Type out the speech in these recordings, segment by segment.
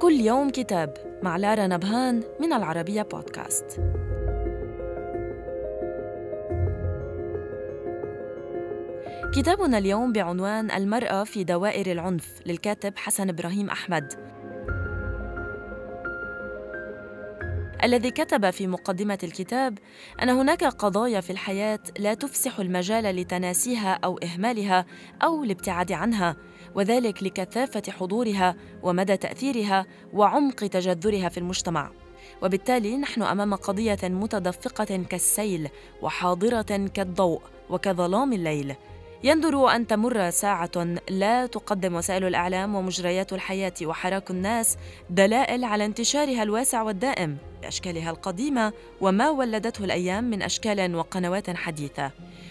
كل يوم كتاب مع لارا نبهان من العربية بودكاست. كتابنا اليوم بعنوان المرأة في دوائر العنف للكاتب حسن إبراهيم أحمد. الذي كتب في مقدمة الكتاب أن هناك قضايا في الحياة لا تفسح المجال لتناسيها أو إهمالها أو الابتعاد عنها وذلك لكثافة حضورها ومدى تأثيرها وعمق تجذرها في المجتمع. وبالتالي نحن أمام قضية متدفقة كالسيل وحاضرة كالضوء وكظلام الليل. يندر أن تمر ساعة لا تقدم وسائل الإعلام ومجريات الحياة وحراك الناس دلائل على انتشارها الواسع والدائم باشكالها القديمة وما ولدته الأيام من أشكال وقنوات حديثة.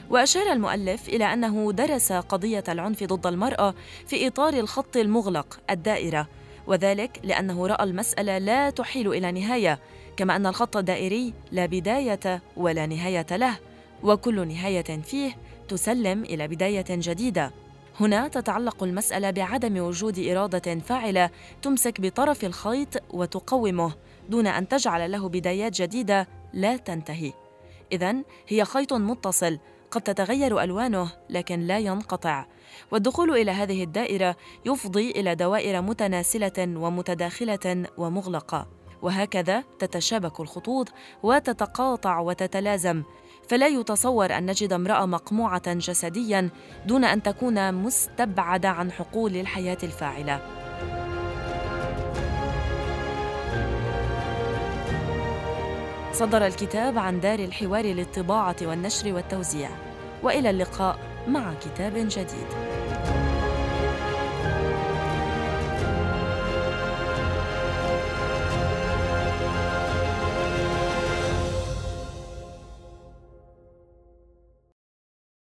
وأشار المؤلف إلى أنه درس قضية العنف ضد المرأة في إطار الخط المغلق الدائرة وذلك لأنه رأى المسألة لا تحيل إلى نهاية كما أن الخط الدائري لا بداية ولا نهاية له وكل نهاية فيه تسلم إلى بداية جديدة. هنا تتعلق المسألة بعدم وجود إرادة فاعلة تمسك بطرف الخيط وتقومه دون أن تجعل له بدايات جديدة لا تنتهي. اذا هي خيط متصل قد تتغير ألوانه لكن لا ينقطع. والدخول إلى هذه الدائرة يفضي إلى دوائر متناسلة ومتداخلة ومغلقة. وهكذا تتشابك الخطوط وتتقاطع وتتلازم. فلا يتصور أن نجد امرأة مقموعة جسديا دون أن تكون مستبعدة عن حقول الحياة الفاعلة. صدر الكتاب عن دار الحوار للطباعة والنشر والتوزيع. وإلى اللقاء مع كتاب جديد.